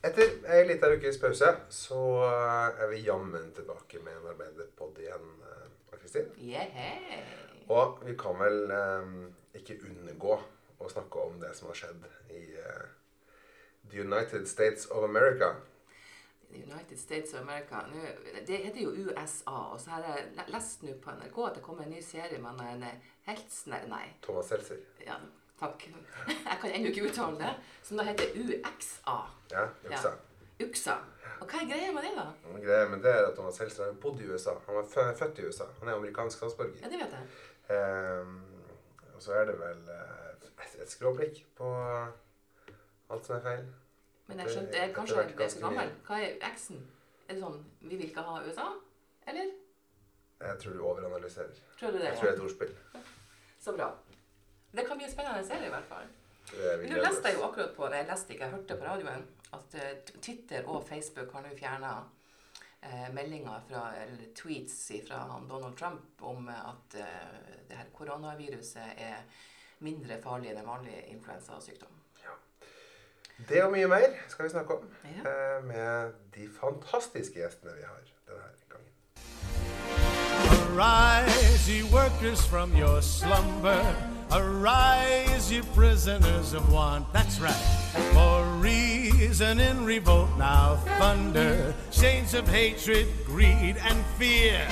Etter ei lita ukes pause så er vi jammen tilbake med en arbeiderpod igjen, eh, Kristin. Yeah. hey. Og vi kan vel um, ikke unngå å snakke om det som har skjedd i uh, The United States of America. United States of America. nu, det heter jo USA. Og så har jeg lest nå på NRK at det kommer en ny serie med en eh, Nei, Thomas Seltzer. ja, takk. Jeg kan ennå ikke uttale det. Som da heter UXA. Ja, Uksa. UXA. Og hva er greia med det, da? Ja, Greia med det er at Thomas Helstrand bodd i USA. Han var født i USA. Han er amerikansk statsborger. Ja, det vet jeg. Um, og så er det vel eh, et, et skråblikk på alt som er feil. Men jeg skjønte jeg, kanskje det er så gammel. Hva er X-en? Er det sånn Vi vil ikke ha USA? Eller? Jeg tror du overanalyserer. Tror du det? Jeg tror det er et ordspill. Så bra. Det kan bli en spennende serie, i hvert fall. Men Nå leste jeg jo akkurat på det, jeg leste ikke, jeg hørte på radioen, at eh, Twitter og Facebook har nå fjerna eh, meldinger fra, eller tweets fra Donald Trump om eh, at eh, det her koronaviruset er mindre farlig enn en vanlig influensasykdom. Det og mye mer skal vi snakke om Ja. eh, med de fantastiske gjestene vi har denne gangen. Arise, ye workers, from your slumber. Arise, you prisoners of want. That's right. For reason in revolt now thunder. Chains of hatred, greed, and fear.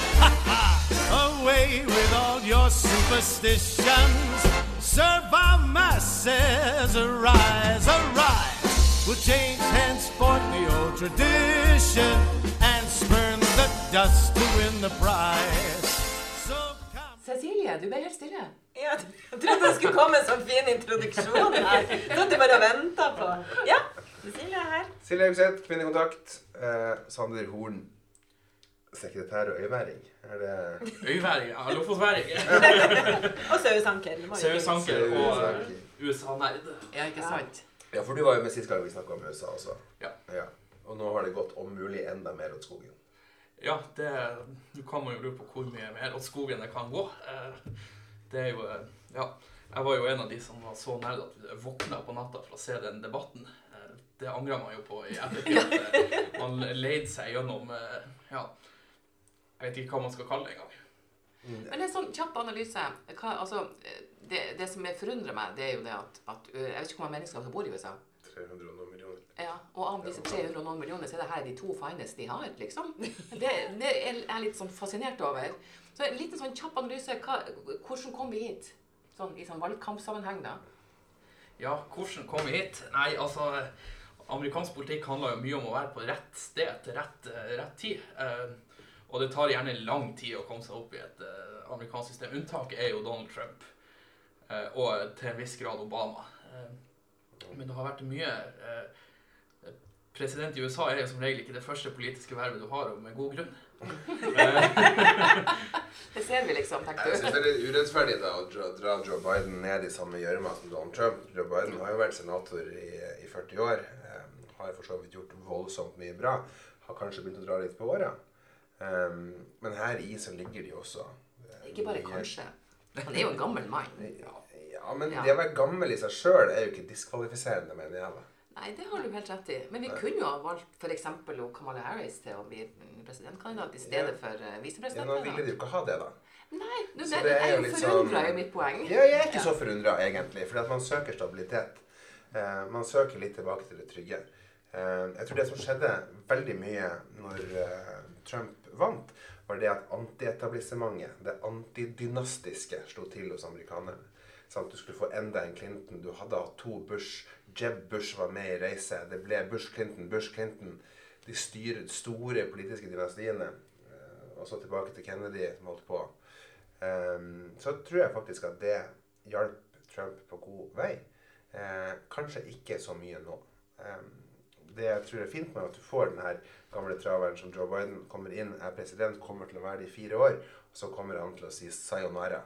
Away with all your superstitions. Serve our masses. Arise, arise. We'll change henceforth the old tradition and spurn the dust to win the prize. So come. Cecilie, du ble helt. Ja, jeg trodde det skulle komme en sånn fin introduksjon her. Sånn du bare venta på. Ja, Silje er her. Silje Haugseth, Kvinnekontakt. Eh, Sander Horn, sekretær og øyværing. Er det Øyværing, ja, lofotværing, Og sauesanker. sauesanker og USA-nerd. Ja, ikke sant? Ja, for du var jo med sist gang vi snakka om USA også. Ja. ja. Og nå har det gått om mulig enda mer åt skogen. Ja, det du kan man jo lure på hvor mye mer åt skogen det kan gå. Eh, Det er jo Ja. Jeg var jo en av de som var så nær at vi våkna på natta for å se den debatten. Eh, Det angra man jo på i ettertid. eh, Man leide seg gjennom eh, Ja, jeg vet ikke hva man skal kalle det engang. Men en sånn kjapp analyse. Hva, altså, det, det som er forundrer meg, det er jo det at, at Jeg vet ikke hvor mange mennesker som bor i USA. 300 og noen millioner. Ja, og av disse 300 og noen millioner, så er det her de to fineste de har, liksom. Det, det er jeg litt sånn fascinert over. Så en liten sånn kjapp analyse. Hva, hvordan kom vi hit? Sånn i sånn valgkampsammenheng, da. Ja, hvordan kom vi hit? Nei, altså Amerikansk politikk handler jo mye om å være på rett sted til rett, eh, rett tid. Eh, og det tar gjerne lang tid å komme seg opp i et eh, amerikansk system. Unntaket er jo Donald Trump. eh, og til en viss grad Obama. Men det har vært mye eh, President i USA er jo som regel ikke det første politiske vervet du har, og med god grunn. Det ser vi, liksom, Jeg syns det er litt urettferdig da, å dra, dra Joe Biden ned i samme gjørma som Donald Trump. Joe Biden har jo vært senator i, i 40 år. Um, har for så vidt gjort voldsomt mye bra. Har kanskje begynt å dra litt på åra. Um, men her i så ligger de også. Um, Ikke bare kanskje. Han er jo en gammel mann. Ja, ja men det å være gammel i seg sjøl er jo ikke diskvalifiserende, mener jeg. Nei, det har du helt rett i. Men vi kunne jo ha valgt f.eks. Kamala Harris til å bli presidentkandidat i stedet Ja. for eh, Ja, nå ville de jo ikke ha det, da. Nei, Så det, det er jo litt forundra, sånn- er mitt poeng. Ja, jeg er ikke Ja. så forundra, egentlig. For man søker stabilitet. Eh, man søker litt tilbake til det trygge. Eh, jeg tror det som skjedde veldig mye når eh, Trump vant, var det at antietablissementet, det antidynastiske, slo til hos amerikanerne. Sant? Du skulle få enda en Clinton. Du hadde hatt to Bush. Jeb Bush var med i reise. Det ble Bush Clinton, Bush Clinton. De styrer store politiske dynastiene. Eh, og så tilbake til Kennedy, som holdt på. Ehm, så tror jeg faktisk at det hjalp Trump på god vei. Eh, kanskje ikke så mye nå. Ehm, det jeg tror er fint med at du får den her gamle traveren som Joe Biden kommer inn, er president, kommer til å være det i fire år, og så kommer han til å si sayonara.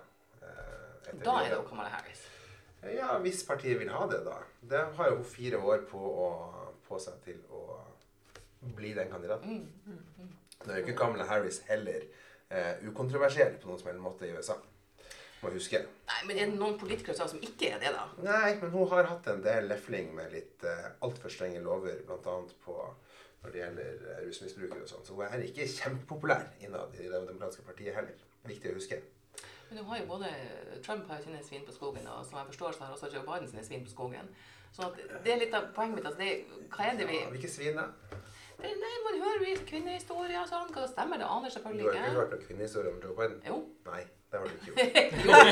Da er det. jo Kamala Harris. Ja, hvis partiet vil ha det, da. Det har jo fire år på, å, på seg til å bli den kandidaten. Nå er jo ikke Kamala Harris heller eh, ukontroversiell på noen som helst måte i USA. må huske. Nei, men er det noen politikere som ikke er det, da? Nei, men hun har hatt en del lefling med litt eh, altfor strenge lover, bl.a. på når det gjelder eh, rusmisbrukere og sånn. Så hun er ikke kjempepopulær innad i Det demokratiske partiet heller. Viktig å huske. Men du har både Trump har jo sine svin på skogen, og som jeg forstår, så har også Joe Biden sine svin på skogen. Så det er litt av poenget mitt. Altså det, hva er det vi Ja, Hvilke svin, da? det, Nei, Man hører jo kvinnehistorier og sånn. Hva stemmer det? Aner Du har ikke ikke. hørt noen kvinnehistorie om Joe Biden? Jo. Nei, det har du ikke gjort. Nei,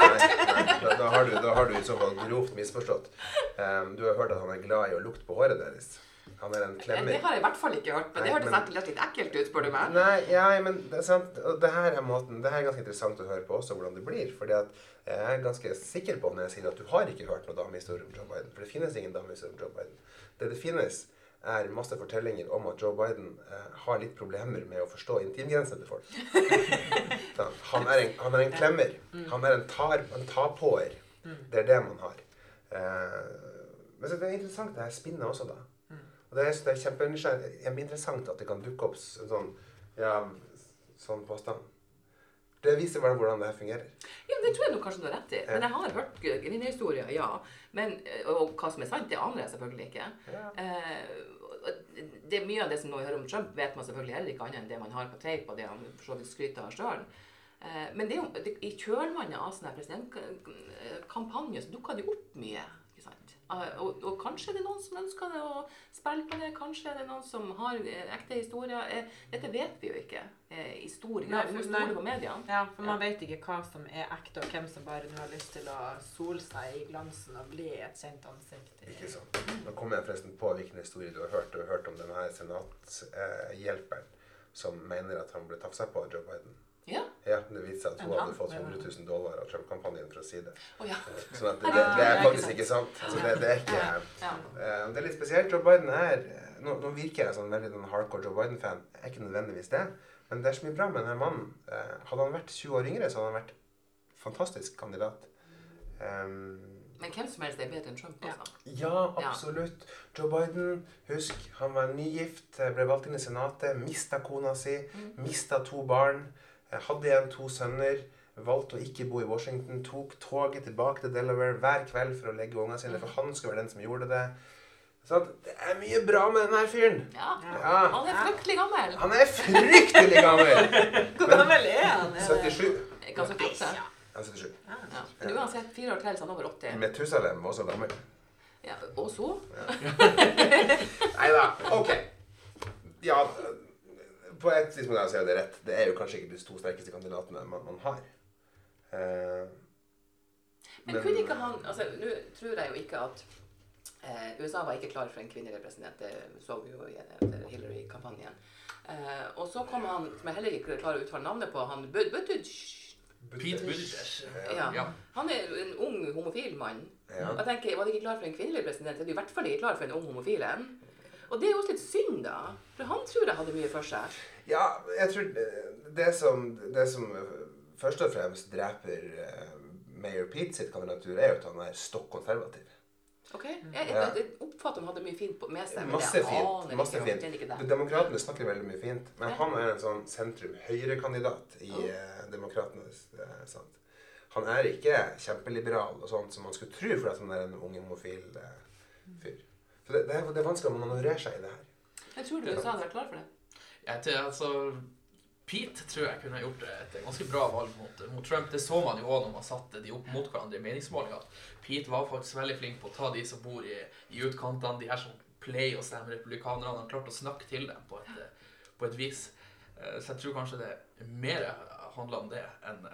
nei, da, da, har du, da har du i så fall grovt misforstått. Um, du har hørt at han er glad i å lukte på håret deres. Han er en klemmer. Det har jeg i hvert fall ikke hørt, men det Nei, hørtes men- ekkelt- litt ekkelt ut, spør du meg. Nei, ja, men det er sant. Og det her er måten Det her er ganske interessant å høre på også, hvordan det blir. Fordi at jeg er ganske sikker på når jeg sier at du har ikke hørt noen damehistorie om Joe Biden. For det finnes ingen damehistorie om Joe Biden. Det det finnes, er masse fortellinger om at Joe Biden eh, har litt problemer med å forstå intimgrensene til folk. Sånn, han, er en, han er en klemmer. Han er en, tar, en tapåer. Det er det man har. Eh, men så det er interessant det her spinnet også, da. Og det er, det er kjempeinteressant at det kan dukke opp sånn, ja, sånn påstand. Det viser bare hvordan det fungerer. Ja, Det tror jeg nok kanskje du har rett i. Men jeg har hørt kvinnehistorier, ja. Men, eh, og hva som er sant, det aner jeg selvfølgelig ikke. Eh, det er Mye av det som nå hører om Trump, vet man selvfølgelig heller ikke annet enn det man har på tape, og det han for så vidt skryter av sjøl. Eh, men det i kjølvannet av sånne presidentkampanjer så dukker det opp mye. Eh, og, og kanskje det er noen som ønsker det å spille på det, kanskje er det noen som har eh, ekte historier. Eh, dette vet vi jo ikke i stor grad. Vi må for- nei. stole på. Ja, for man vet ikke hva som er ekte, og hvem som bare nå har lyst til å sole seg i glansen og bli et kjent ansikt. Ikke sant? Nå kommer jeg forresten på hvilken historie du har hørt. Du har hørt om denne senathjelperen som mener at han ble tafsa på av Joe Biden. Ja. Ja, Det viste seg at hun hadde fått 100 000 dollar av Trump-kampanjen for å si det. Oh, ja. Sånn at det, det, det er faktisk ikke sant. Så det, det er ikke... ja. Eh, Det er litt spesielt. Joe Biden er Nå, nå virker jeg som en veldig sånn hardcore Joe Biden-fan. Jeg er ikke nødvendigvis det. Men det er så mye bra med denne mannen. Eh, Hadde han vært 20 år yngre, så hadde han vært fantastisk kandidat. Um, Men hvem som helst er bedre enn Trump, altså. ja, absolutt. Joe Biden, husk, han var nygift, eh, ble valgt inn i Senatet, mista kona si, mista to barn, eh, hadde igjen to sønner. Valgte å ikke bo i Washington, tok toget tilbake til Delaware hver kveld for å legge ungene sine, for han skulle være den som gjorde det. Så det er mye bra med denne fyren. Ja. Ja. Han er fryktelig gammel. Han er fryktelig gammel! Hvor gammel er han? Er 77. Ikke han 78? Han er 77. Ja. Men uansett, fire år til, så han er over 80. Metusalem var også gammel. Ja. Og så? Nei da. Ok. Ja, på et tidspunkt er det rett. Det er jo kanskje ikke de to sterkeste kandidatene man, man har. Eh, Men kunne ikke han altså, Nå tror jeg jo ikke at eh, USA var ikke klar for en kvinnelig president. Det så vi jo i etter Hillary-kampanjen. Eh, og så kom han, som jeg heller ikke klarer å uttale navnet på, han Buttigieg. Pete Buttigieg. Ja. Ja. Han er en ung homofil mann. Ja. Jeg tenker, Var de ikke klar for en kvinnelig president, så er de i hvert fall ikke klar for en ung homofil en. Og det er jo også litt synd, da. For han tror jeg hadde mye for seg. Ja, jeg tror det, det, som, det som først og fremst dreper eh, Mayor Pete sitt kandidatur, er jo at han er stokk konservativ. Ok? Jeg, jeg, jeg oppfatter han hadde mye fint på- med seg. men Masse jeg fint. aner masse ikke, fint. ikke det. De- Demokratene snakker veldig mye fint, men han er en sånn sentrum-høyre-kandidat i oh. demokratenes eh, sant? Han er ikke kjempeliberal og sånt som man skulle tro, for at han er en ung homofil fyr. Så det, det, er, det er vanskelig å manøvrere seg i det her. Jeg tror du USA hadde vært klar for det. Jeg tror, altså, Pete tror jeg kunne ha gjort et ganske bra valg mot, mot Trump. Det så man jo òg når man satte de opp mot hverandre i meningsmålinger. Pete var faktisk veldig flink på å ta de som bor i, i utkantene, de her som pleier å stemme republikanerne. Han klarte å snakke til dem på et, på et vis. Eh, Så jeg tror kanskje det mer handler om det enn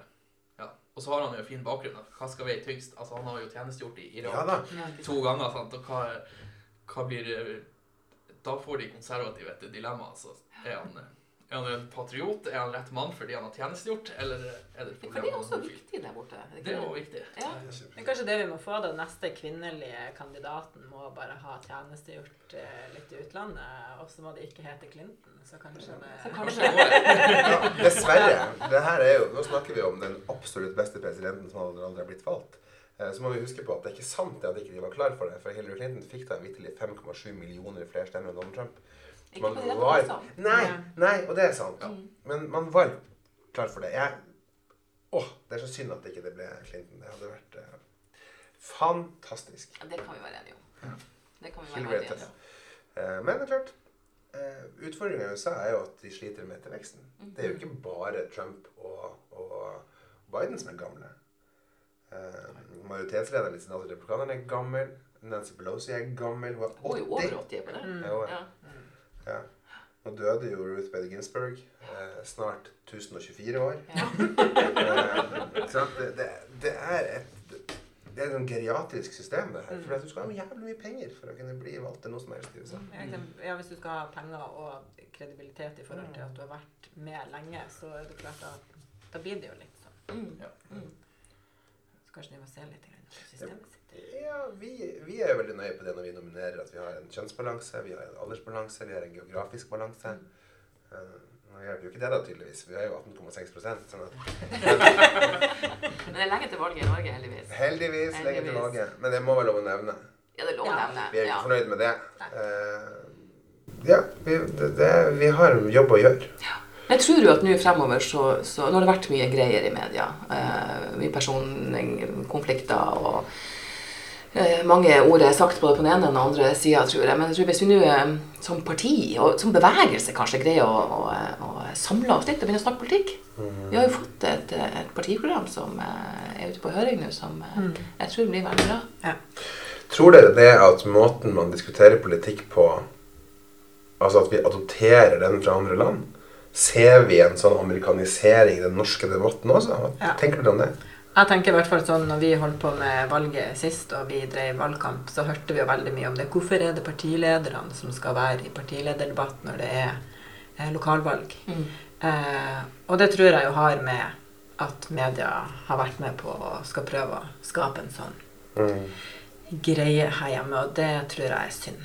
ja. Og så har han jo fin bakgrunn. Hva skal veie tyngst? Altså, han har jo tjenestegjort i Irak Ja to ganger. Sant? Og hva, hva blir Da får de konservative et dilemma. Altså. Er, han, er han en patriot? Er han rett mann fordi han har tjenestegjort? Eller er det et problem det er også viktig der borte. er Det er jo viktig. Ja. Men kanskje det vi må få, da. Neste kvinnelige kandidaten må bare ha tjenestegjort eh, litt i utlandet. Og så må det ikke hete Clinton. Så kanskje det Så kanskje Ja, dessverre. Det her er jo, nå snakker vi om den absolutt beste presidenten som aldri har blitt valgt. Eh, Så må vi huske på at det er ikke sant at at ikke de var klar for det. For Hillary Clinton fikk da vitterlig 5,7 millioner flere stemmer enn Donald Trump. Ikke Man rette var- Det, Nei, nei, og det er sant. Men man var klar for det. Jeg Åh, det er så synd at det ikke ble Clinton. Det hadde vært uh, fantastisk. Ja, det kan vi være enige om. Det kan vi være Hillary enige om. Eh, men det er klart utfordringen Utfordringa i USA er jo at de sliter med etterveksten. Det er jo ikke bare Trump og, og Biden som er gamle. Eh, majoritetslederen i senatet republikanerne er gammel. Nancy Pelosi er gammel. Hun er Hun er jo over 80 på det. Ja, er. Ja. Ja. Nå døde jo Ruth Bader Ginsburg. Eh, snart 1024 år. Ja. Eh, det, det, det er et det er et sånn geriatrisk system, det her. For at du skal ha jævlig mye penger for å kunne bli valgt til noe som helst i USA. Ja, hvis du skal ha penger og kredibilitet i forhold til at du har vært med lenge, så er det klart at da blir det jo litt sånn. Mm. Ja. Mm. Kanskje de må se litt på systemet sitt. Ja, vi, vi er jo veldig nøye på det når vi nominerer at vi har en kjønnsbalanse, vi har en aldersbalanse, vi har en geografisk balanse. Eh, Nå hjelper jo ikke det, da, tydeligvis. Vi er jo 18,6% sånn at Men det er lenge til valget i Norge, heldigvis. Heldigvis lenge til valget. Men det må være lov å nevne. Ja, det er lov å nevne. Vi er Ja. ikke fornøyd med det. Uh, ja, vi, det, det, vi har en jobb å gjøre. Men jeg tror jo at nå fremover så, så Nå har det vært mye greier i media. Eh, mye personkonflikter og eh, mange ord er sagt både på den ene og den andre sida, tror jeg. Men jeg tror hvis vi nå eh, som parti og som bevegelse kanskje greier å, å, å samle oss litt og begynne å snakke politikk Vi har jo fått et, et partiprogram som eh, er ute på høring nå, som eh, jeg tror blir veldig bra. Tror dere det at måten man diskuterer politikk på Altså at vi adopterer den fra andre land? Ser vi en sånn amerikanisering i den norske debatten også? Hva Ja. tenker du om det? Jeg tenker i hvert fall sånn når vi holdt på med valget sist og vi drev valgkamp, så hørte vi jo veldig mye om det. Hvorfor er det partilederne som skal være i partilederdebatt når det er eh, lokalvalg? Eh, og det tror jeg jo har med at media har vært med på å skal prøve å skape en sånn Mm. greie her hjemme, og det tror jeg er synd.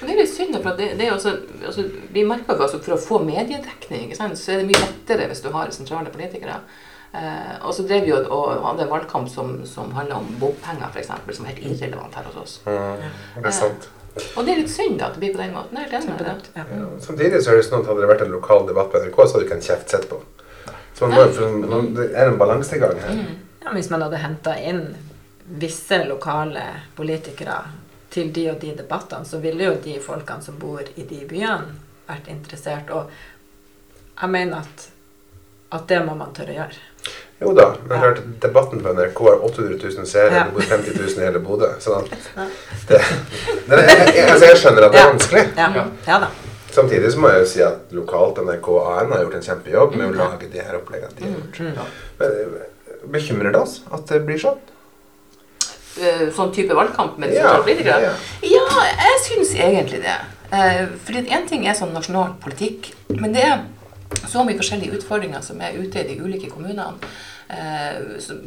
Men det er litt synd, for det, det er også, altså, vi merker jo altså for å få mediedekning, ikke sant, så er det mye lettere hvis du har sentrale politikere. Eh, og så drev vi jo og hadde en valgkamp som, som handla om bompenger, f.eks., som er helt irrelevant her hos oss. Mm. Det er sant. Og det er litt synd at det blir på den måten. Helt enig med det. Ja. Ja. Samtidig så er det sånn at hadde det vært en lokal debatt på NRK, så hadde du ikke en kjeft sett på. Så man må, for, man, det er en balansegang her. Ja, hvis man hadde henta inn visse lokale politikere til de og de debattene, så ville jo de folkene som bor i de byene, vært interessert. Og jeg mener at, at det må man tørre å gjøre. Jo da, men klart, debatten på NRK har 800 000 seere, Ja. det bor 50 000 i hele Bodø. Sånn det, det, jeg, jeg, altså jeg skjønner at det er vanskelig. Ja, Ja. ja da. Samtidig så må jeg jo si at lokalt NRK AN har gjort en kjempejobb med å lage de her oppleggene de har gjort. Ja. Men, eh, Bekymrer det oss at det blir sånn? Eh, Sånn type valgkamp med Ja, politikere. ja. Ja, jeg syns egentlig det. Eh, fordi én ting er sånn nasjonal politikk, men det er så mye forskjellige utfordringer som er ute i de ulike kommunene. Eh,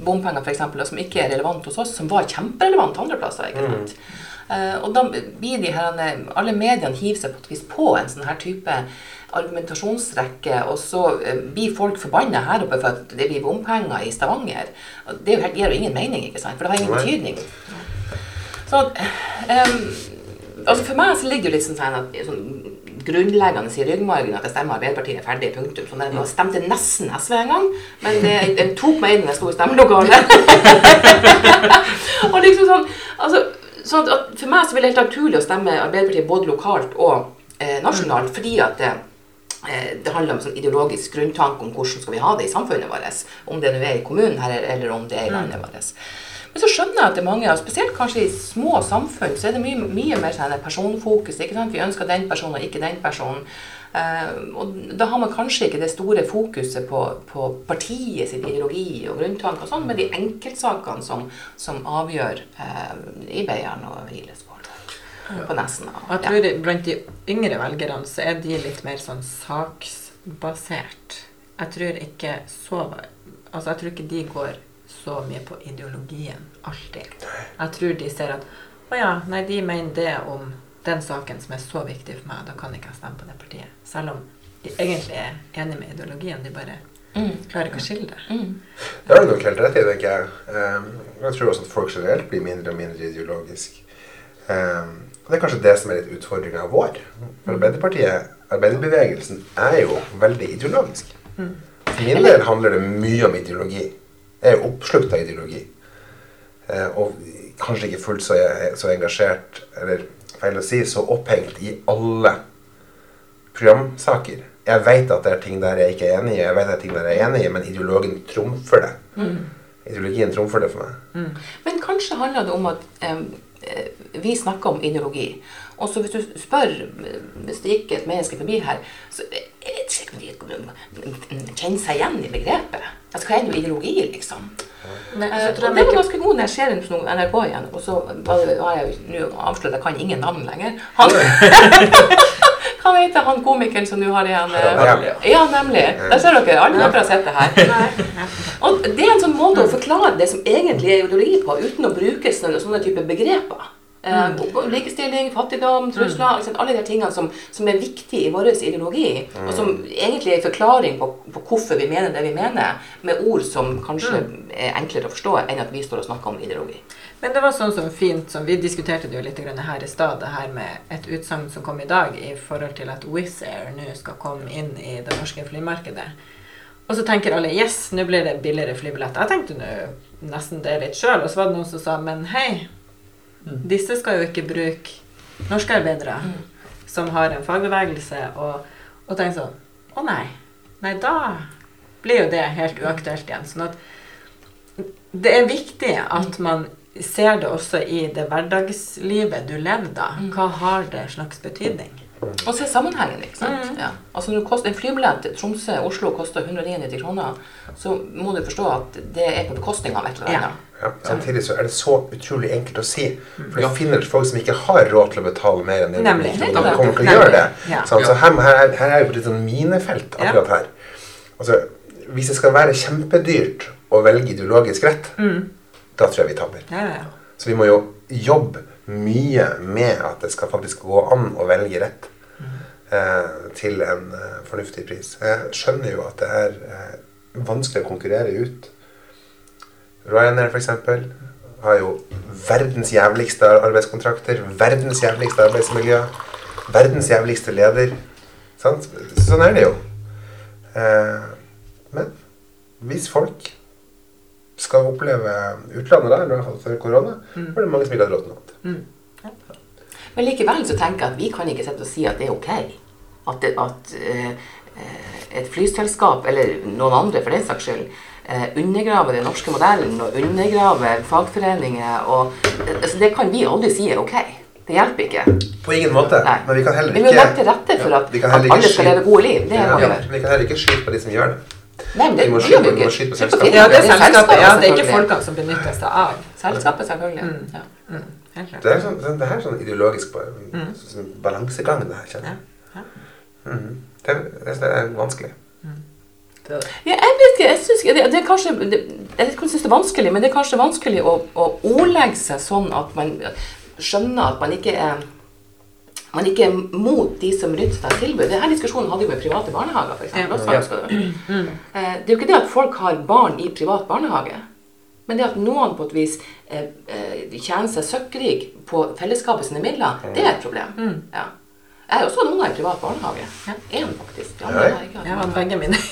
bompenger f.eks., som ikke er relevant hos oss, som var kjemperelevant andre plasser. ikke sant? Mm. og da blir de her, Alle mediene hiver seg på på en sånn her type argumentasjonsrekke, og så eh, blir folk forbanna her oppe for at det blir bompenger i Stavanger. Det er jo helt, gir jo ingen mening, ikke sant? for det har ingen betydning. Så um, altså For meg så ligger det litt sånn, sånn at sånn grunnleggende i ryggmargen at jeg stemmer Arbeiderpartiet er ferdig, punktum. Sånn at jeg stemte nesten SV en gang, men det, den tok meg inn da jeg sto i stemmelokalet. og liksom sånn, altså, sånn For meg så blir det helt naturlig å stemme Arbeiderpartiet både lokalt og eh, nasjonalt, fordi at det, eh, det handler om sånn ideologisk grunntanke om hvordan skal vi ha det i samfunnet vårt. Om det nå er i kommunen her, eller om det er i landet vårt. Men så skjønner jeg at det er mange, og spesielt kanskje i små samfunn, så er det mye, mye mer sånn personfokus. ikke sant? Vi ønsker den personen og ikke den personen. Eh, og da har man kanskje ikke det store fokuset på, på partiet sin ideologi og grunntanker og sånn, men de enkeltsakene som, som avgjør eh, i Beiarn og i Lesvoll. På Nesna. Og jeg tror det- blant de yngre velgerne så er de litt mer sånn saksbasert. Jeg tror ikke så Altså, jeg tror ikke de går så mye på ideologien alltid. Jeg tror de ser at å ja, nei, de mener det om den saken som er så viktig for meg, da kan ikke jeg stemme på det partiet. Selv om de egentlig er enig med ideologien, de bare Mm. klarer ikke å skille det. Mm. Det har du nok helt rett i, tenker jeg. Um, jeg tror også at folk generelt blir mindre og mindre ideologisk. Um, og det er kanskje det som er litt utfordringa vår. For Arbeiderpartiet, arbeiderbevegelsen, er jo veldig ideologisk. For min del handler det mye om ideologi. er jo oppslukt av ideologi. Eh, og kanskje ikke fullt så, så engasjert, eller feil å si, så opphengt i alle programsaker. Jeg vet at det er ting der jeg ikke er enig i, jeg vet at det er ting der jeg er enig i, men ideologien trumfer det. Ideologien trumfer det for meg. Men kanskje handler det om at eh, vi snakker om ideologi. Og så hvis du spør eh, hvis det gikk et menneske forbi her, så er det ikke om de kjenner seg igjen i begrepet. Altså, hva er nå ideologi, liksom? Nei, jeg så og tror det var ganske god når jeg ser den på NRK igjen. Og så har jeg jo avslørt, jeg kan ingen navn lenger. Han, hva heter han komikeren som nå har igjen eh, ja. Nemlig. Der ser dere. Alle dere har sett det her. Og det er en sånn måte å forklare det som egentlig er ideologi på, uten å bruke sånne, sånne type begreper. Eh, likestilling, fattigdom, trusler, liksom, alle de tingene som, som er viktige i vår ideologi, og som egentlig er en forklaring på, på hvorfor vi mener det vi mener, med ord som kanskje er enklere å forstå enn at vi står og snakker om ideologi. Men det var sånn som fint, som vi diskuterte det jo litt grann her i stad, det her med et utsagn som kom i dag i forhold til at Wizz Air nå skal komme inn i det norske flymarkedet. Og så tenker alle yes, nå blir det billigere flybilletter. Jeg tenkte nå nesten det litt sjøl, og så var det noen som sa men hei, disse skal jo ikke bruke norske arbeidere som har en fagbevegelse, og, og tenke sånn å nei, nei da blir jo det helt uaktuelt igjen. Sånn at det er viktig at man ser det også i det hverdagslivet du lever da. Hva har det slags betydning? Og se sammenhengen, ikke sant. Ja. Altså når koster, en flybillett til Tromsø-Oslo koster 199 kroner, så må du forstå at det er på bekostning av et eller annet. Ja, samtidig så er det så utrolig enkelt å si. For du finner folk som ikke har råd til å betale mer enn det Nemlig. de kommer til å Nemlig. gjøre det. Ja. Så her, her, er- her er jo på et litt sånn minefelt akkurat her. Altså, hvis det skal være kjempedyrt å velge ideologisk rett, da tror jeg vi taper. Ja, ja, ja. Så vi må jo jobbe mye med at det skal faktisk gå an å velge rett eh, til en eh, fornuftig pris. Jeg skjønner jo at det er eh, vanskelig å konkurrere ut. Ryanair f.eks. har jo verdens jævligste arbeidskontrakter, verdens jævligste arbeidsmiljø, verdens jævligste leder. Sant? Sånn er det jo. Eh, men hvis folk skal oppleve utlandet der, i hvert fall før korona, var det mange som ikke hadde råd til noe annet. Men likevel så tenker jeg at vi kan ikke sette og si at det er ok. At, det, at eh, eh, et flyselskap, eller noen andre for den saks skyld, eh, undergraver den norske modellen og undergraver fagforeninger. Og, altså det kan vi aldri si er ok. Det hjelper ikke. På ingen måte. Nei. Men vi kan heller Vi ikke må legge til rette for at, ja, at alle skal leve gode liv. Det er ja. Vi kan heller ikke skyte på de som gjør det. Nei, men det Vi må skyte- vi vi må skyte på selskapet. Ja, det er selskapet. Ja, det er ikke folkene som benytter seg av. Selskapet, selvfølgelig. Ja. Helt klart. Det er sånn, det er sånn ideologisk mm. sånn balansegang, det her, kjenner jeg. Ja, Ja. Det, det, det er vanskelig. Det er. Ja, jeg vet ikke, jeg synes, det, det er kanskje, det, jeg synes det er vanskelig, men det er kanskje vanskelig å, å ordlegge seg sånn at man skjønner at man ikke er man ikke er mot de som rydder seg tilbud. Denne diskusjonen hadde vi med private barnehager. For eksempel, Ja. også, husker? Eh, Det er jo ikke det at folk har barn i privat barnehage. Men det at noen på et vis eh, eh, tjener seg søkkrik på fellesskapet sine midler, det er et problem. Ja. Jeg har også hatt unger i privat barnehage. Én, faktisk. Ja, har jeg ikke hatt har begge mine.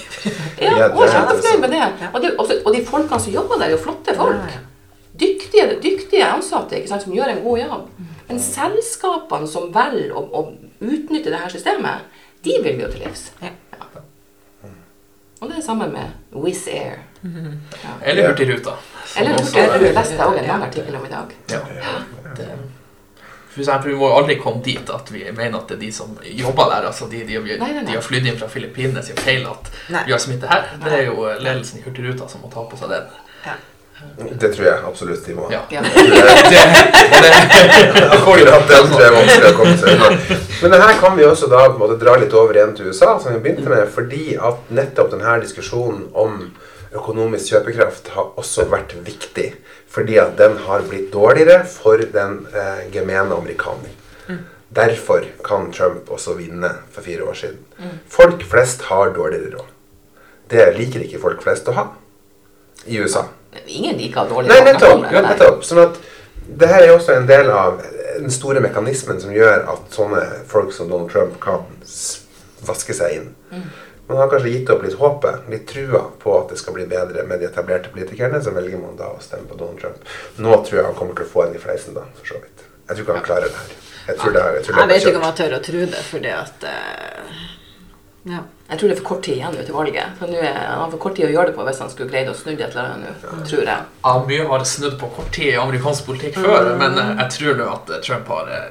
Ja, Ja, og det er kjempefornøyd med det. Og, det, også, og de folkene som jobber der, er jo flotte folk. Ja, ja. Dyktige, dyktige ansatte ikke sant, som gjør en god jobb. Men selskapene som velger å, å utnytte dette systemet, de vil vi jo til livs. Ja. Ja. Og det er det samme med Wizz Air. Eller Hurtigruta. Eller Hurtigruta. Jeg leste også en lang artikkel om i dag. Ja. Det, for eksempel, vi må aldri komme dit at vi mener at det er de som jobber der, altså de, de, de, Nei, nei, nei. har flydd inn fra Filippinene sin feil at Nei. vi har smitte her. Det er jo ledelsen i Hurtigruta som må ta på seg den. Det tror jeg absolutt de må. Ja. Ja. Det, det, Akkurat den tror jeg er vanskelig å komme seg unna. Men det her kan vi også da på en måte dra litt over igjen til USA, som vi begynte med, fordi at nettopp denne diskusjonen om økonomisk kjøpekraft har også vært viktig. Fordi at den har blitt dårligere for den eh, gemene amerikaner. Derfor kan Trump også vinne for fire år siden. Folk flest har dårligere råd. Det liker ikke folk flest å ha i USA. Ingen liker dårlig Nei, mat. nettopp. Nei. nettopp. Sånn at det her er også en del av den store mekanismen som gjør at sånne folk som Donald Trump kan vaske seg inn. Man har kanskje gitt opp litt håpet, litt trua på at det skal bli bedre med de etablerte politikerne. Så velger man da å stemme på Donald Trump. Nå tror jeg han kommer til å få en i fleisen, da, for så vidt. Jeg tror ikke han klarer det her. Jeg tror det jeg tror det Jeg vet ikke om han tør å tro det, fordi at uh, Ja. Jeg tror det er for kort tid igjen til valget. For nå er han har for kort tid å gjøre det på hvis han skulle greid å snu det et eller annet nå, tror jeg. Ja, mye har snudd på kort tid i amerikansk politikk før, men eh, jeg tror nå at Trump har eh,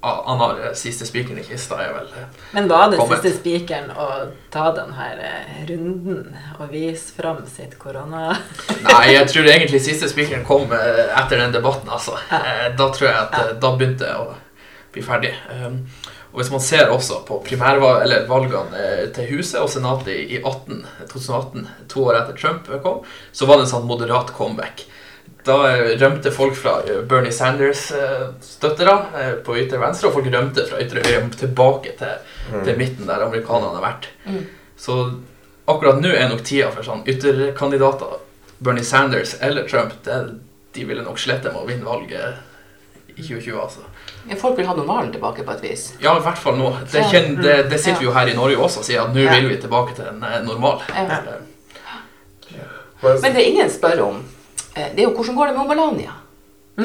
Han har eh, siste spikeren i kista, er vel eh, Men var det Kommet. siste spikeren å ta denne eh, runden og vise fram sitt korona... Nei, jeg tror egentlig siste spikeren kom etter den debatten, altså. Ja. Da tror jeg at ja. da begynte jeg å bli ferdig. Um, Og hvis man ser også på valgene til Huset og Senatet i i 18, 2018, to år etter Trump kom, så var det en sånn moderat comeback. Da eh, rømte folk fra eh, Bernie Sanders-støttere eh, på ytre venstre, og folk rømte fra ytre høyre tilbake til, til midten, der amerikanerne har vært. Mm. Så akkurat nå er nok tida for sånn ytterkandidater, Bernie Sanders eller Trump, det, de ville nok slette med å vinne valget i 2020, altså. Folk vil ha normalen tilbake på et vis. Ja, i hvert fall nå. Det, kjenner, det, det sitter vi jo her i Norge også og sier at nå Ja. vil vi tilbake til en eh, normal. Ja. Eh, Men- det det ingen spør om, eh, det er jo hvordan går det med Melania?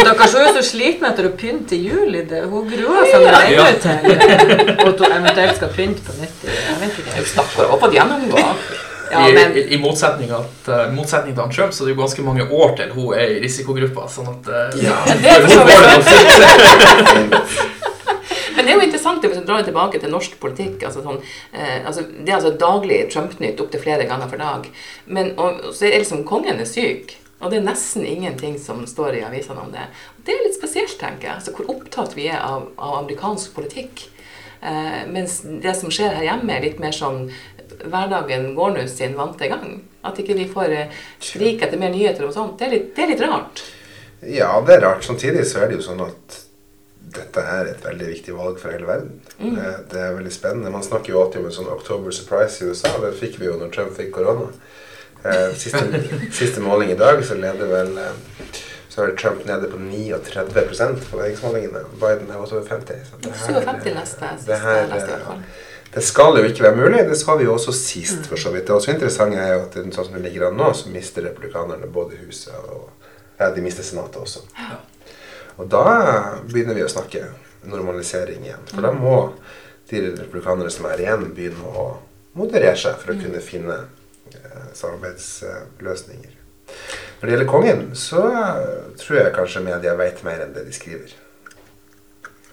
Stakkars, hun er så sliten etter å pynte i juli. Det, hun gruer seg allerede Ja. til eh, at hun eventuelt skal pynte på nytt. Jeg vet ikke. Stakkar, og fått gjennomgå. Ja, I, men i, I motsetning, at, eh, motsetning til han Trump, så er det jo ganske mange år til hun er i risikogruppa. Sånn at uh, Ja. Det er for så hun går det vidt- fint. Men det er jo interessant hvis du drar det tilbake til norsk politikk. Altså sånn, eh, altså, det er altså daglig Trump-nytt opptil flere ganger for dag. Men og, så er liksom kongen er syk. Og det er nesten ingenting som står i avisene om det. Det er litt spesielt, tenker jeg. Altså, hvor opptatt vi er av, av amerikansk politikk. Eh, mens det som skjer her hjemme, er litt mer sånn Hverdagen går nå sin vante gang. At ikke vi får eh, skrik etter mer nyheter og sånt. Det er litt, det er litt rart. Ja, det er rart. Samtidig så er det jo sånn at dette er et veldig viktig valg for hele verden. Mm. Eh, Det er veldig spennende. Man snakker jo alltid om en sånn October surprise i USA. Det fikk vi jo når Trump fikk korona. Eh, Siste, siste måling i dag så leder vel eh, så er Trump nede på 39 på meningsmålingene. Biden er også over 50. Så det her- 57 neste, det her, neste i. Det skal jo ikke være mulig. Det sa vi jo også sist, for så vidt. Det også interessant er jo at sånn som det ligger an nå, så mister republikanerne både huset og Ja, de mister senatet også. Og da begynner vi å snakke normalisering igjen. For da må de republikanere som er igjen, begynne å moderere seg for å kunne finne eh, samarbeidsløsninger. Når det gjelder kongen, så tror jeg kanskje media vet mer enn det de skriver.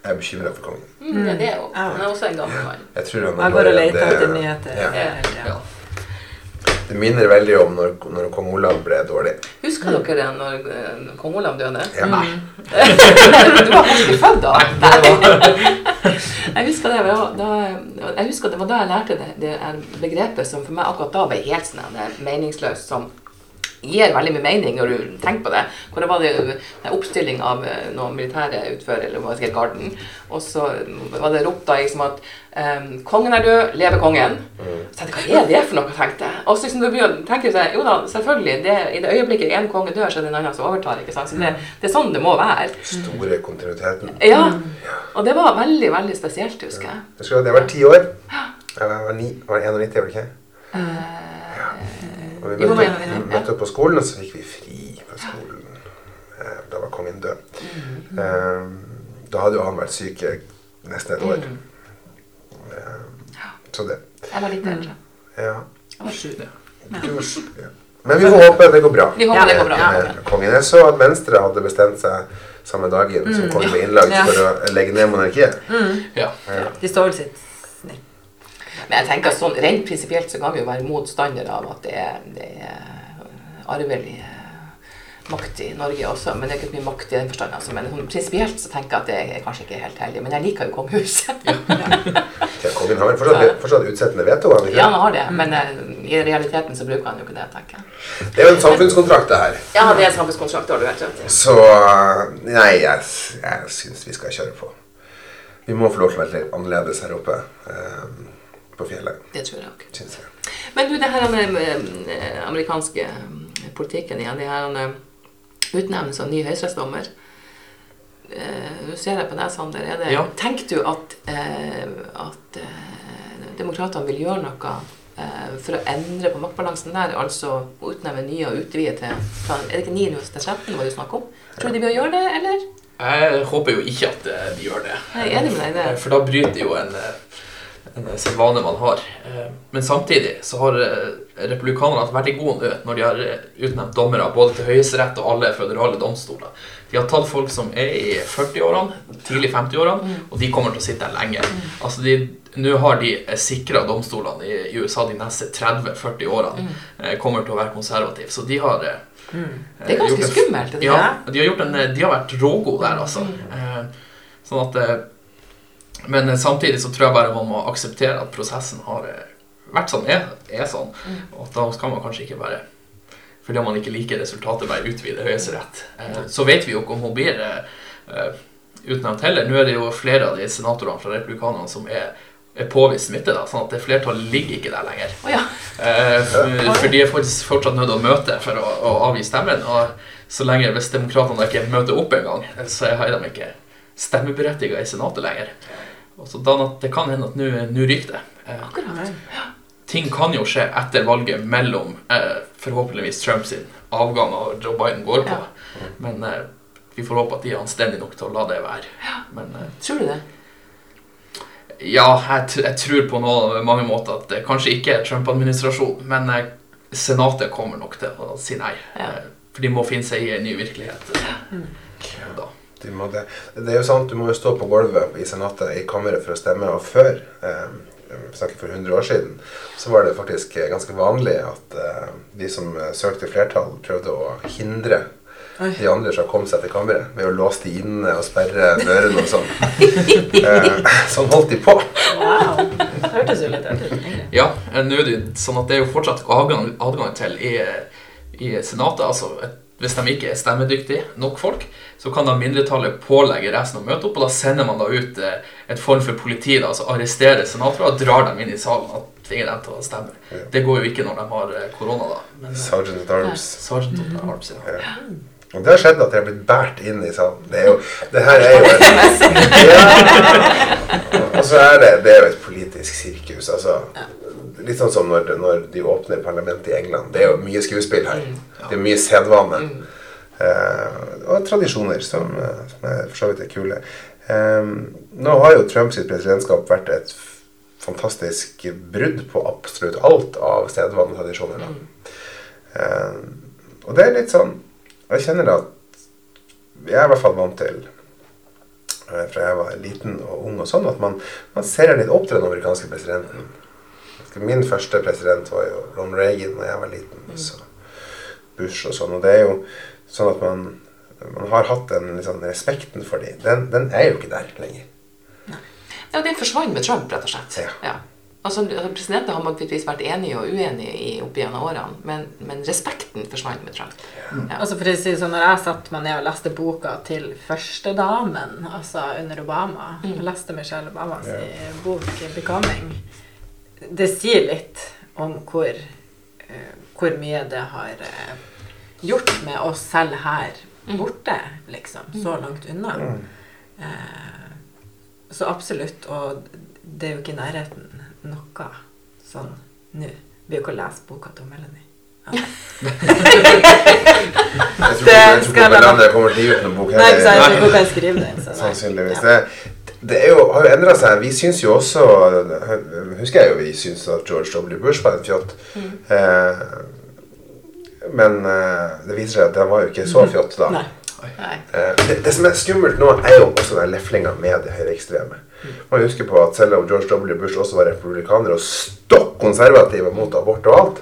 Jeg er bekymra for kongen. Mm, ja, det er jo. Han er også en gammel mann. Jeg tror han jeg går og leter etter nyheter. Ja. Ja. Det minner veldig om når, når kong Olav ble dårlig. Husker dere det når eh, kong Olav døde? Ja. Nei. du var ikke født da? jeg husker det, var da, jeg husker det var da jeg lærte det, det er begrepet som for meg akkurat da ble helt sånn er meningsløst, som gir veldig mye mening når du tenker på det. Hvor det var det en oppstilling av eh, noen militære utfører, eller skal jeg garden, og så var det ropt da liksom at um, kongen er død, leve kongen. Så tenkte jeg, hva er det for noe, tenkte jeg. Og så liksom, du jeg- tenker jeg sånn, jo da, selvfølgelig, det, i det øyeblikket en konge dør, så er det en annen som overtar, ikke sant? Så det, det er sånn det må være. Store kontinuiteten. Ja, og det var veldig, veldig spesielt, husker jeg. Jeg husker at jeg var ti år. Jeg var, ni, var 91, var det ikke? Og vi møtte, ja. møtte opp på skolen, og så fikk vi fri fra skolen. Eh, Da var kongen død. Mm. Eh, Da hadde jo han vært syk nesten et år. Mm. Eh, Så det. Jeg var litt eldre. Ja. Jeg var sju. Ja. Men vi får håpe det går bra. Vi håper det går bra. med- med kongen. Jeg så at Venstre hadde bestemt seg samme dagen som kongen ble innlagt for å legge ned monarkiet. Ja. De står vel sitt. Men jeg tenker sånn, rent prinsipielt så kan vi jo være motstandere av at det er, det er arvelig eh, makt i Norge også. Men det er ikke så mye makt i den forstand. Altså. Men sånn, prinsipielt så tenker jeg at det er kanskje ikke helt heldig. Men jeg liker jo kongehuset. Ja, kongen har vel fortsatt, fortsatt utsettende veto? han ikke? ja, han har det. Men eh, i realiteten så bruker han jo ikke det, tenker jeg. Det er jo en samfunnskontrakt, det her. Ja, det er en samfunnskontrakt, har du helt rett. Så uh, Nei, jeg, jeg syns vi skal kjøre på. Vi må få lov til å være litt annerledes her oppe eh, på fjellet, Det tror jeg jeg. Men du, det her med den amerikanske eh, politikken igjen, det her eh, utnevnelse av ny høyesterettsdommer. Eh, Nå ser jeg på deg, Sander. Er det, Ja. Tenker du at, eh, at eh, demokratene vil gjøre noe eh, for å endre på maktbalansen der, altså utnevne nye og utvide til fra, Er det ikke 9 nå til 13 var det snakk om? Tror du de vil gjøre det, eller? Jeg håper jo ikke at eh, de gjør det. Jeg er enig med deg i det. Eh, For da bryter jo en, eh, sin vane man har. Eh, Men samtidig så har eh, republikanerne vært veldig gode nød når de har utnevnt dommere både til Høyesterett og alle føderale domstoler. De har tatt folk som er i 40-årene, tidlig 50-årene, og de kommer til å sitte der lenge. Altså de, Nå har de sikra domstolene i, USA de neste 30-40 årene eh, kommer til å være konservative. Så de har Det er ganske skummelt. det ja, de har, gjort en, de har vært rågode der, altså. Sånn at Men eh, samtidig så tror jeg bare man må akseptere at prosessen har eh, vært sånn, er, er sånn. Og at da skal man kanskje ikke bare Fordi man ikke liker resultatet, bare utvide Høyesterett. Eh, så vet vi jo ikke om hun blir utnevnt heller. Nå er det jo flere av de senatorene fra republikanerne som er, er påvist smitte, da, sånn at det flertallet ligger ikke der lenger. Oh, ja. Eh, for, for de er faktisk fortsatt nødt til å møte for å, å avgi stemmen. Og så lenge hvis demokratene ikke møter opp engang, så er de ikke stemmeberettiget i Senatet lenger. Og så da, det kan hende at nå ryker det. Eh, Akkurat. ting kan jo skje etter valget mellom eh, forhåpentligvis Trump sin avgang og Joe Biden går på. Men eh, vi får håpe at de er anstendige nok til å la det være. Men eh, Tror du det? ja, jeg, jeg tror på noe, mange måter at det kanskje ikke er Trump-administrasjon, men eh, Senatet kommer nok til å si nei. Ja. Eh, For de må finne seg i en ny virkelighet. Mm. Da. De må det. det er jo sant, Du må jo stå på gulvet i senatet i kammeret for å stemme. Og før, eh, vi snakker for 100 år siden, så var det faktisk ganske vanlig at eh, de som søkte flertall, prøvde å hindre Oi. de andre som kom seg til kammeret ved å låse de inne og sperre dørene og sånn. Eh, sånn holdt de på. Wow. Det hørtes jo litt artig ut. Ja, eh, nå er det jo sånn at det er jo fortsatt adgang, adgang til i, i Senatet. altså et- Hvis de ikke er stemmedyktige nok folk, så kan da mindretallet pålegge resten å møte opp, og da sender man da ut eh, et form for politi, da, altså arresterer senatorer og drar dem inn i salen og tvinger dem til å stemme. Ja. Det går jo ikke når de har eh, korona, da. Men eh, Sergeant at Arms. Sergeant of the Arms, ja. Ja. Og det har skjedd at de har blitt båret inn i salen. Det, er jo, det her er jo et, ja. Og så er det, det er jo et politisk sirkus. Altså, litt sånn som når, når de åpner parlamentet i England. Det er jo mye skuespill her. Det er mye sedvane. Eh, og tradisjoner som, eh, som er for så vidt er kule. Eh, nå har jo Trumps presidentskap vært et fantastisk brudd på absolutt alt av sedvane og tradisjoner. Da. Eh, og det er litt sånn Jeg kjenner at jeg er i hvert fall vant til eh, fra jeg var liten og ung og sånn, at man, man ser litt opp til den amerikanske presidenten. Min første president var jo Ron Reagan da jeg var liten. Så Bush og sånn. Og det er jo sånn at man, man har hatt den liksom, respekten for dem. Den, den er jo ikke der lenger. Ja, det forsvant med Trump, rett og slett. Ja. Altså, Presidenter har naturligvis vært enige og uenige i opp gjennom årene, men, men respekten forsvant med Trump. Ja. Altså for å si sånn, når jeg satte meg ned og leste boka til førstedamen, altså under Obama, jeg leste Michelle Obamas Ja. bok 'Becoming', det sier litt om hvor, eh, hvor mye det har eh, gjort med oss selv her borte, liksom. Så langt unna. Eh, så absolutt. Og det er jo ikke i nærheten noe sånn nå. Vi er jo ikke lese boka til Melanie. Ja. Jeg tror, ikke- Melanie kommer til å gi ut noen bok Nei, ikke sant? kan skrive den. Sannsynligvis. Ja. Det, jo, har jo endra seg. Vi syns jo også Husker jeg jo vi syns at George W. Bush var en fjott. Eh, men eh, det viser seg at den var jo ikke så fjott da. Nei. Nei. Eh, det, det som er skummelt nå, er jo også den leflinga med det høyreekstreme. Man husker på at selv om George W. Bush også var republikaner og stokk konservative mot abort og alt,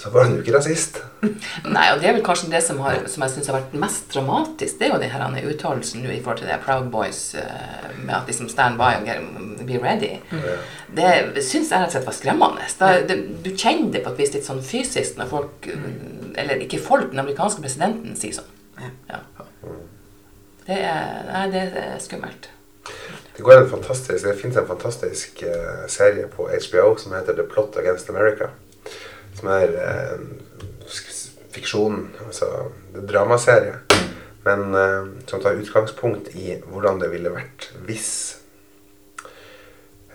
så var han jo ikke rasist. Nei, og det er vel kanskje det som, har, som jeg syns har vært mest dramatisk. Det er jo den denne uttalelsen nå i forhold til det Proud Boys eh, med at liksom stand by and get, be ready. Det syns jeg rett og slett var skremmende. Da, det, du kjenner det på et vis litt sånn fysisk når folk Eller ikke folk, den amerikanske presidenten sier sånn. Ja. Det er, nei, det er skummelt. Det går en fantastisk, det finnes en fantastisk eh, serie på HBO som heter The Plot Against America. Som er eh, fiksjon, altså det er dramaserie. Men eh, som tar utgangspunkt i hvordan det ville vært hvis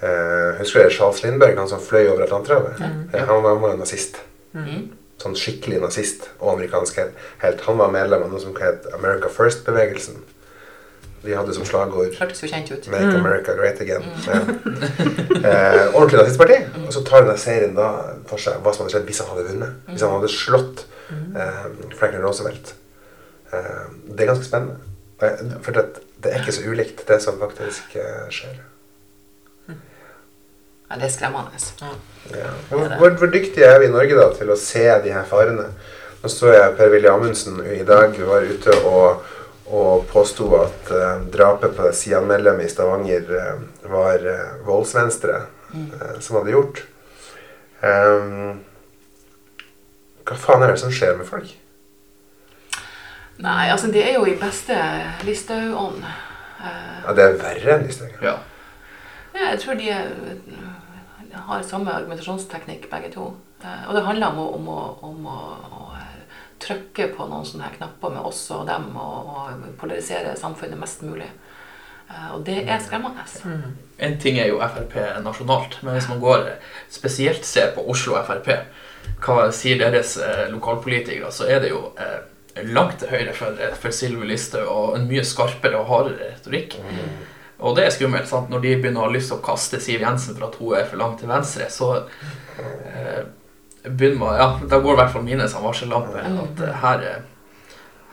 Eh, husker dere Charles Lindberg, han som fløy over Atlanterhavet? Eh, han var, han var en nazist. Mm. Sånn skikkelig nazist og amerikansk helt. helt. Han var medlem av noe som het America First-bevegelsen. De hadde som slagord Hørtes jo kjent ut. Make America Great Again. Mm. Eh, ordentlig nazistparti. Og så tar denne serien da for seg hva som hadde skjedd hvis han hadde vunnet. Hvis han hadde slått eh, Franklin Roosevelt. Eh, det er ganske spennende. Eh, For det, det er ikke så ulikt det som faktisk eh, skjer. Ja, det er skremmende. Ja. Hvor, hvor, hvor dyktige er vi i Norge da til å se de her farene? Nå så jeg Per-Willy Amundsen i dag var ute og, og påsto at eh, drapet på Sian-medlemmet i Stavanger eh, var uh, voldsvenstre eh, som hadde gjort. Um, hva faen er det som skjer med folk? Nei, altså det er jo i beste Listhaug-ånd. Eh, Ja, det er verre enn Listhaug. Ja. Ja, jeg tror de er, har samme argumentasjonsteknikk, begge to. Eh, Og det handler om å, om å, om å, å eh, trykke på noen sånne her knapper med oss og dem, og, og polarisere samfunnet mest mulig. Eh, Og det er skremmende. En ting er jo Frp nasjonalt, men hvis man går spesielt ser på Oslo Frp, hva sier deres eh, lokalpolitikere, så er det jo eh, langt til høyre for, for Sylvi Listhaug og en mye skarpere og hardere retorikk. Og det er skummelt. sant? Når de begynner å ha lyst til å kaste Siv Jensen for at hun er for langt til venstre, så eh, begynner man Ja, da går i hvert fall mine som varsellampe. At eh, her, er-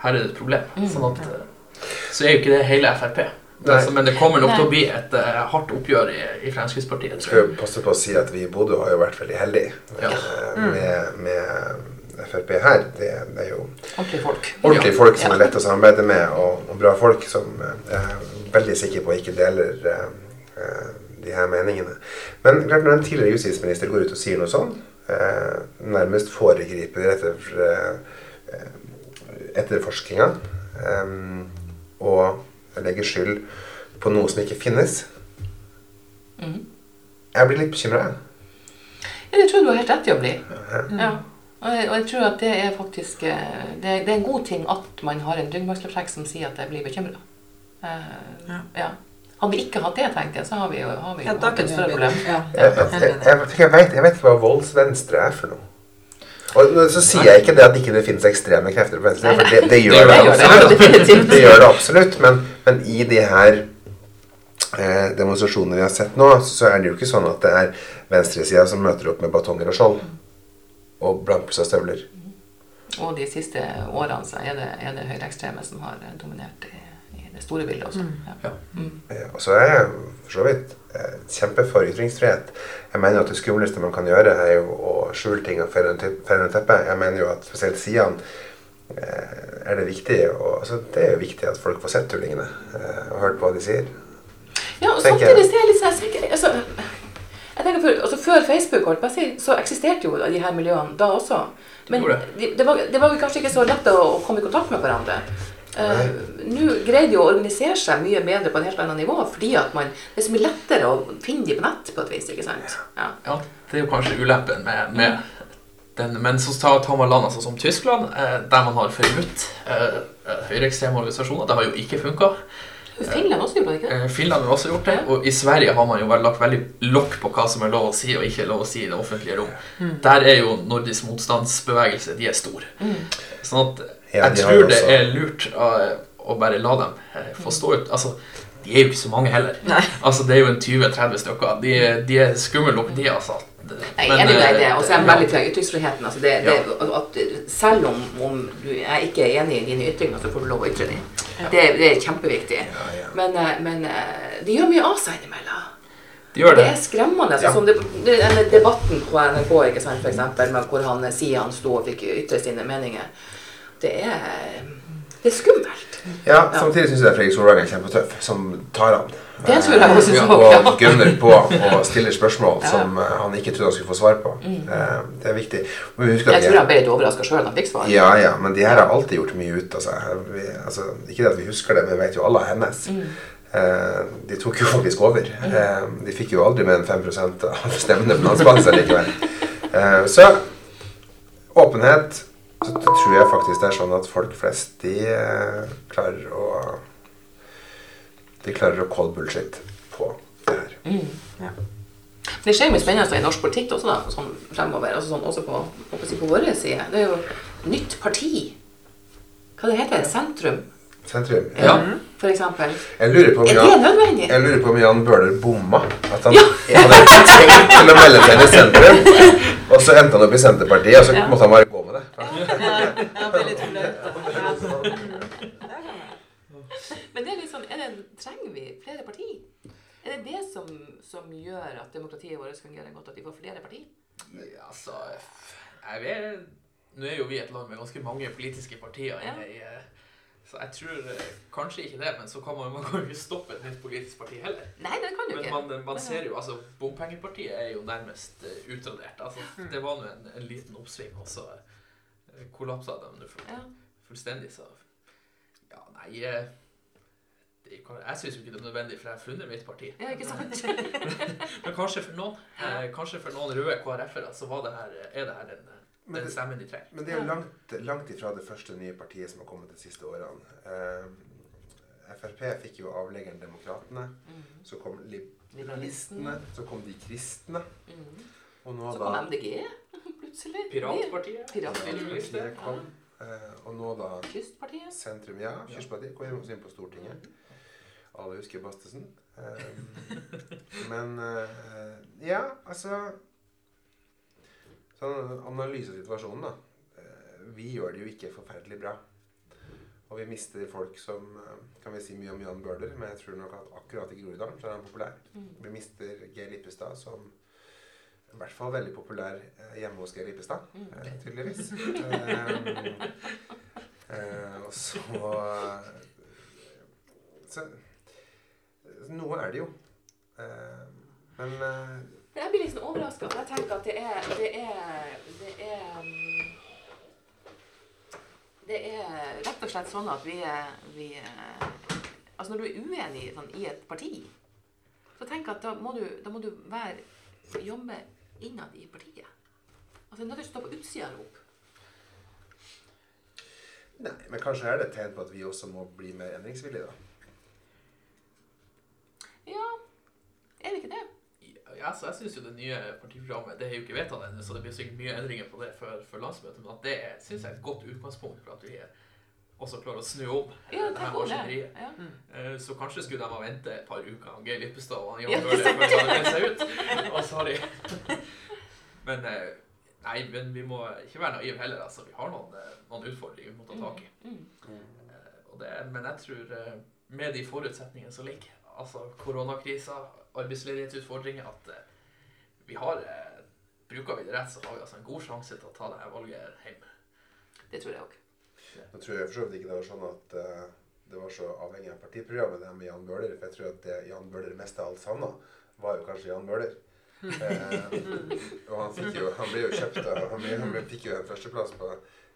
her er det et problem. Sånn at eh, Så er jo ikke det hele Frp. Altså, men det kommer nok til å bli et uh, hardt oppgjør i, i Fremskrittspartiet. Tror skal jeg. jo passe på å si at vi i Bodø har jo vært veldig heldige Ja. eh, med, med Frp her. Det, det er jo Ordentlige folk. ordentlige Ja. folk som er lett å samarbeide med, og, og bra folk som eh, jeg er veldig sikker på ikke deler eh, eh, de her meningene. Men klart når en tidligere justisminister går ut og sier noe sånn, eh, nærmest foregriper etter, eh, etterforskninga eh, og legger skyld på noe som ikke finnes Mm. Jeg blir litt bekymra. Ja, det tror jeg du har helt rett i å bli. Ja. Og jeg, og jeg tror at det er faktisk eh, det, det er en god ting at man har en ryggmargsløpsjekk som sier at jeg blir bekymra. Ja. ja. Hadde vi ikke hatt det, tenkte jeg, så har vi jo, har vi jo Ja, hatt et større problem. Ja, Jeg, jeg, jeg, jeg, vet ikke- jeg, vet, ikke hva voldsvenstre er for noe. Og så sier jeg ikke det at ikke det finnes ekstreme krefter på venstre, for det, det gjør det Det gjør det. absolutt. Det gjør det absolutt, men, men i de her eh, demonstrasjonene vi har sett nå, så er det jo ikke sånn at det er venstresida som møter opp med batonger og skjold og blankpussa støvler. Og de siste årene så er det, er det høyreekstreme som har dominert i, store bildet også. Ja. Eh, Og så er jeg for så vidt eh, kjempe for ytringsfrihet. Jeg mener at det skumleste man kan gjøre, er jo å skjule ting og feire under teppet. Jeg mener jo at spesielt sidene eh, er det viktig og, altså, Det er jo viktig at folk får sett tullingene eh, og hørt hva de sier. Ja, og Tenker samtidig ser er jeg litt sånn sikker altså, jeg tenker for, altså Før Facebook holdt på å si, så eksisterte jo de her miljøene da også. Men de, det, var, det var kanskje ikke så lett å, å komme i kontakt med hverandre. Eh, Nå greier de å organisere seg mye bedre på et helt annet nivå, fordi at man, det er så mye lettere å finne de på nett på et vis. ikke sant? Ja. Ja, det er jo kanskje ulempen med, med den. Men så tar, tar man land altså, som Tyskland, eh, der man har forbudt eh, eh, høyreekstreme organisasjoner. Det har jo ikke funka. Finland også gjorde det ikke? Eh, Finland har også gjort det. Og i Sverige har man jo lagt veldig lokk på hva som er lov å si og ikke lov å si i det offentlige rom. Der er jo nordisk motstandsbevegelse de er stor. Sånn at jeg de tror det er lurt eh, å bare la dem eh, få stå ut. Altså, de er jo ikke så mange heller. Altså, det er jo en 20-30 stykker. De, de er skumle nok, de, altså. Jeg er enig eh, det. Og så er jeg veldig til ytringsfriheten. Altså det, det, at selv om, om du er ikke er enig i dine ytringer, så får du lov å ytre dem. Det, det er kjempeviktig. Men, eh, men eh, de gjør mye av seg innimellom. De gjør Det det. er skremmende. Ja. Altså, som det, det, denne debatten på NRK ikke sant, for eksempel, hvor han sier han sto og fikk ytre sine meninger, det er, det er skummelt. Ja, Samtidig syns jeg Fredrik Solvang er kjempetøff, som tar han. Det tror jeg også Eh, ja. Og gunner på og stiller spørsmål Ja. som eh, han ikke trodde han skulle få svar på. Mm. Det er viktig. Jeg tror han ble litt overraska sjøl da han fikk svar. Ja, ja, men de her har alltid gjort mye ut av seg. Altså, ikke det at vi husker det, men vi vet jo alle hennes. Mm. de tok jo faktisk over. Mm. de fikk jo aldri mer enn 5% av stemmene på landsbasis likevel. Eh, så åpenhet så tror jeg faktisk det er sånn at folk flest de eh, klarer å De klarer å call bullshit på det her. Det skjer mye spennende i norsk politikk også, da, sånn fremover. Altså sånn, også på, på, på vår side. Det er jo nytt parti. Hva det heter det? Sentrum, Sentrum. Ja. for eksempel. Jeg lurer på om Jan, jeg lurer på om Jan Bøhler bomma. At han Ja. hadde tenkt til å melde seg i sentrum, og så endte han opp i Senterpartiet, og så Ja. måtte han bare gå med det. Men det er litt sånn, er det, trenger vi flere parti? Er det det som, som gjør at demokratiet vårt fungerer godt, at vi får flere parti? Ja, altså jeg vet, Nå er jo vi et land med ganske mange politiske partier. Ja. i, Så jeg tror eh, kanskje ikke det, men så kan man, man kan jo ikke stoppe et nytt politisk parti heller. Nei, det kan du Men ikke. man, man ser jo, altså Bompengepartiet er jo nærmest eh, utradert. Altså, Det var nå en, en liten oppsving, og så uh, kollapsa de nå full, Ja. fullstendig. Så ja, nei eh, det, kan- Jeg syns jo ikke det er nødvendig, for jeg har funnet mitt parti. ja, ikke sant? Men kanskje for noen eh, Kanskje for noen røde KrF-ere så var det her, er det her den, Men det- stemmen de trenger. Men det er langt, langt ifra det første nye partiet som har kommet de siste årene. Eh, Frp fikk jo avleggeren Demokratene. Mm. Så kom Liberalistene. Så kom De kristne. Mm. Og nå Så da kom MDG plutselig. Piratpartiet. Piratpartiet. Kom. Eh, og nå da Kystpartiet. Sentrum, ja. Kystpartiet kom også inn på Stortinget. Alle husker Bastesen. Eh, men eh, ja, altså Sånn analyse situasjonen, da. Eh, vi gjør det jo ikke forferdelig bra. Og vi mister folk som eh, Kan vi si mye om Jan Bøhler, men jeg tror nok at akkurat i Groruddalen så er han populær. Vi mister Geir Lippestad som i hvert fall veldig populær eh, hjemme hos Geir Lippestad, eh, tydeligvis. Og så Så Noe er det jo. Eh, men Jeg blir litt sånn overraska. Jeg tenker at det er Det er, det er um, Det er rett og slett sånn at vi, er- vi er- Altså når du er uenig sånn, i et parti, så tenk at da må du, da må du være, jobbe innad i partiet. Altså du står på utsida og roper. Nei, men kanskje er det et tegn på at vi også må bli mer endringsvillige, da. Ja, er det ikke det? Ja, så jeg syns jo det nye partiprogrammet Det er jo ikke vedtatt ennå, så det blir sikkert mye endringer på det før, før landsmøtet. Men at det syns jeg er et godt utgangspunkt for at vi også klarer å snu om Ja, det her maskineriet. Ja. Eh, Så kanskje skulle de ha ventet et par uker og Geir Lippestad og Ja, Jan Bøhler før de hadde seg ut. Og så har de Men eh, nei, men vi må ikke være naive heller. Altså, vi har noen, eh, noen utfordringer vi må ta tak i. Mm. Og det, men jeg tror med de forutsetningene som ligger, altså koronakrisa, arbeidsledighetsutfordringer, at eh, vi har eh, Bruker vi det rett, så har vi altså en god sjanse til å ta det her valget hjemme. Det tror jeg òg. Nå tror jeg for så vidt ikke det var sånn at uh, det var så avhengig av partiprogrammet, det med Jan Bøhler. For jeg tror at det Jan Bøhler mest av alt savna, var jo kanskje Jan Bøhler. uh, og han, fikk jo, han ble jo kjøpt av Han, ble, han fikk jo en førsteplass på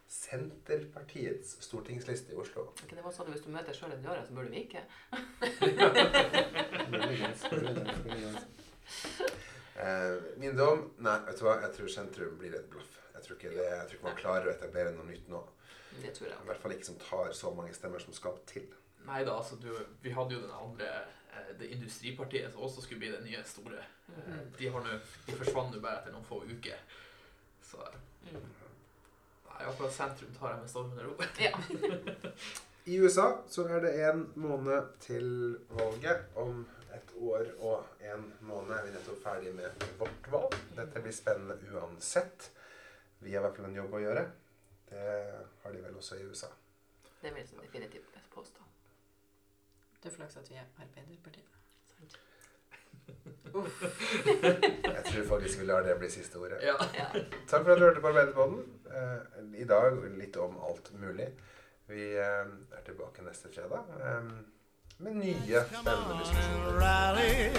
Senterpartiets stortingsliste i Oslo. Ikke det var sånn at Hvis du møter sjøl en døra, så burde muligens. Eh, min dom Nei, vet du hva? Jeg tror sentrum blir et blaff. Jeg tror ikke, det, jeg tror ikke man klarer å etablere noe nytt nå. Det tror I hvert fall ikke som tar så mange stemmer som skal til. Nei da, altså du, vi hadde jo den andre eh, Det industripartiet som også skulle bli det nye store. Eh, De, har nu, de forsvant nå bare etter noen få uker. Så Mm. Nei, akkurat sentrum tar jeg med stormende ro. Ja. I USA så er det en måned til valget. Om et år og en måned er vi nettopp ferdig med vårt valg. Dette blir spennende uansett. Vi har i hvert fall en jobb å gjøre. Det har de vel også i USA. Det vil jeg definitivt påstå. Det er flaks at vi er Arbeiderpartiet. Jeg tror faktisk vi lar det bli siste ordet. Ja. Ja. Takk for at du hørte på Arbeiderpodden. Eh, I dag litt om alt mulig. Vi eh, er tilbake neste fredag eh, med nye spennende diskusjoner. and rally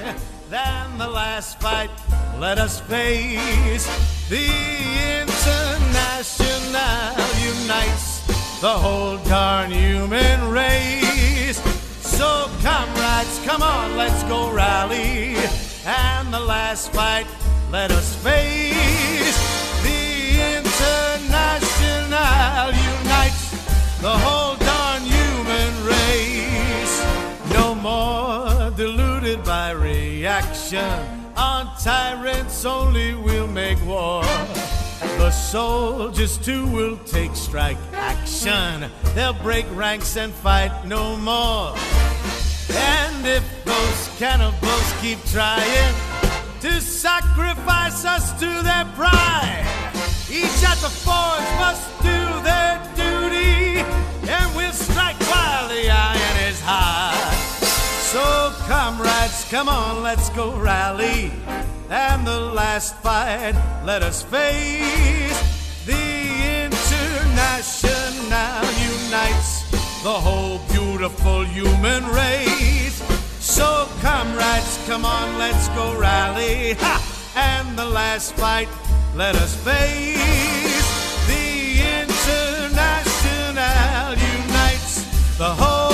than the last fight. Let us face the international unites the whole darn human race. So, comrades, come on, let's go rally. And the last fight, let us face the international unites the whole darn human race. No more deluded by reaction. On tyrants only we'll make war. The soldiers too will take strike action. They'll break ranks and fight no more. And if those cannibals keep trying to sacrifice us to their pride, each at the forge must do their duty, and we'll strike while the iron is hot. So, comrades, come on, let's go rally. And the last fight, let us face. The international unites the whole beautiful human race. So, comrades, come on, let's go rally. Ha! And the last fight, let us face. The international unites the whole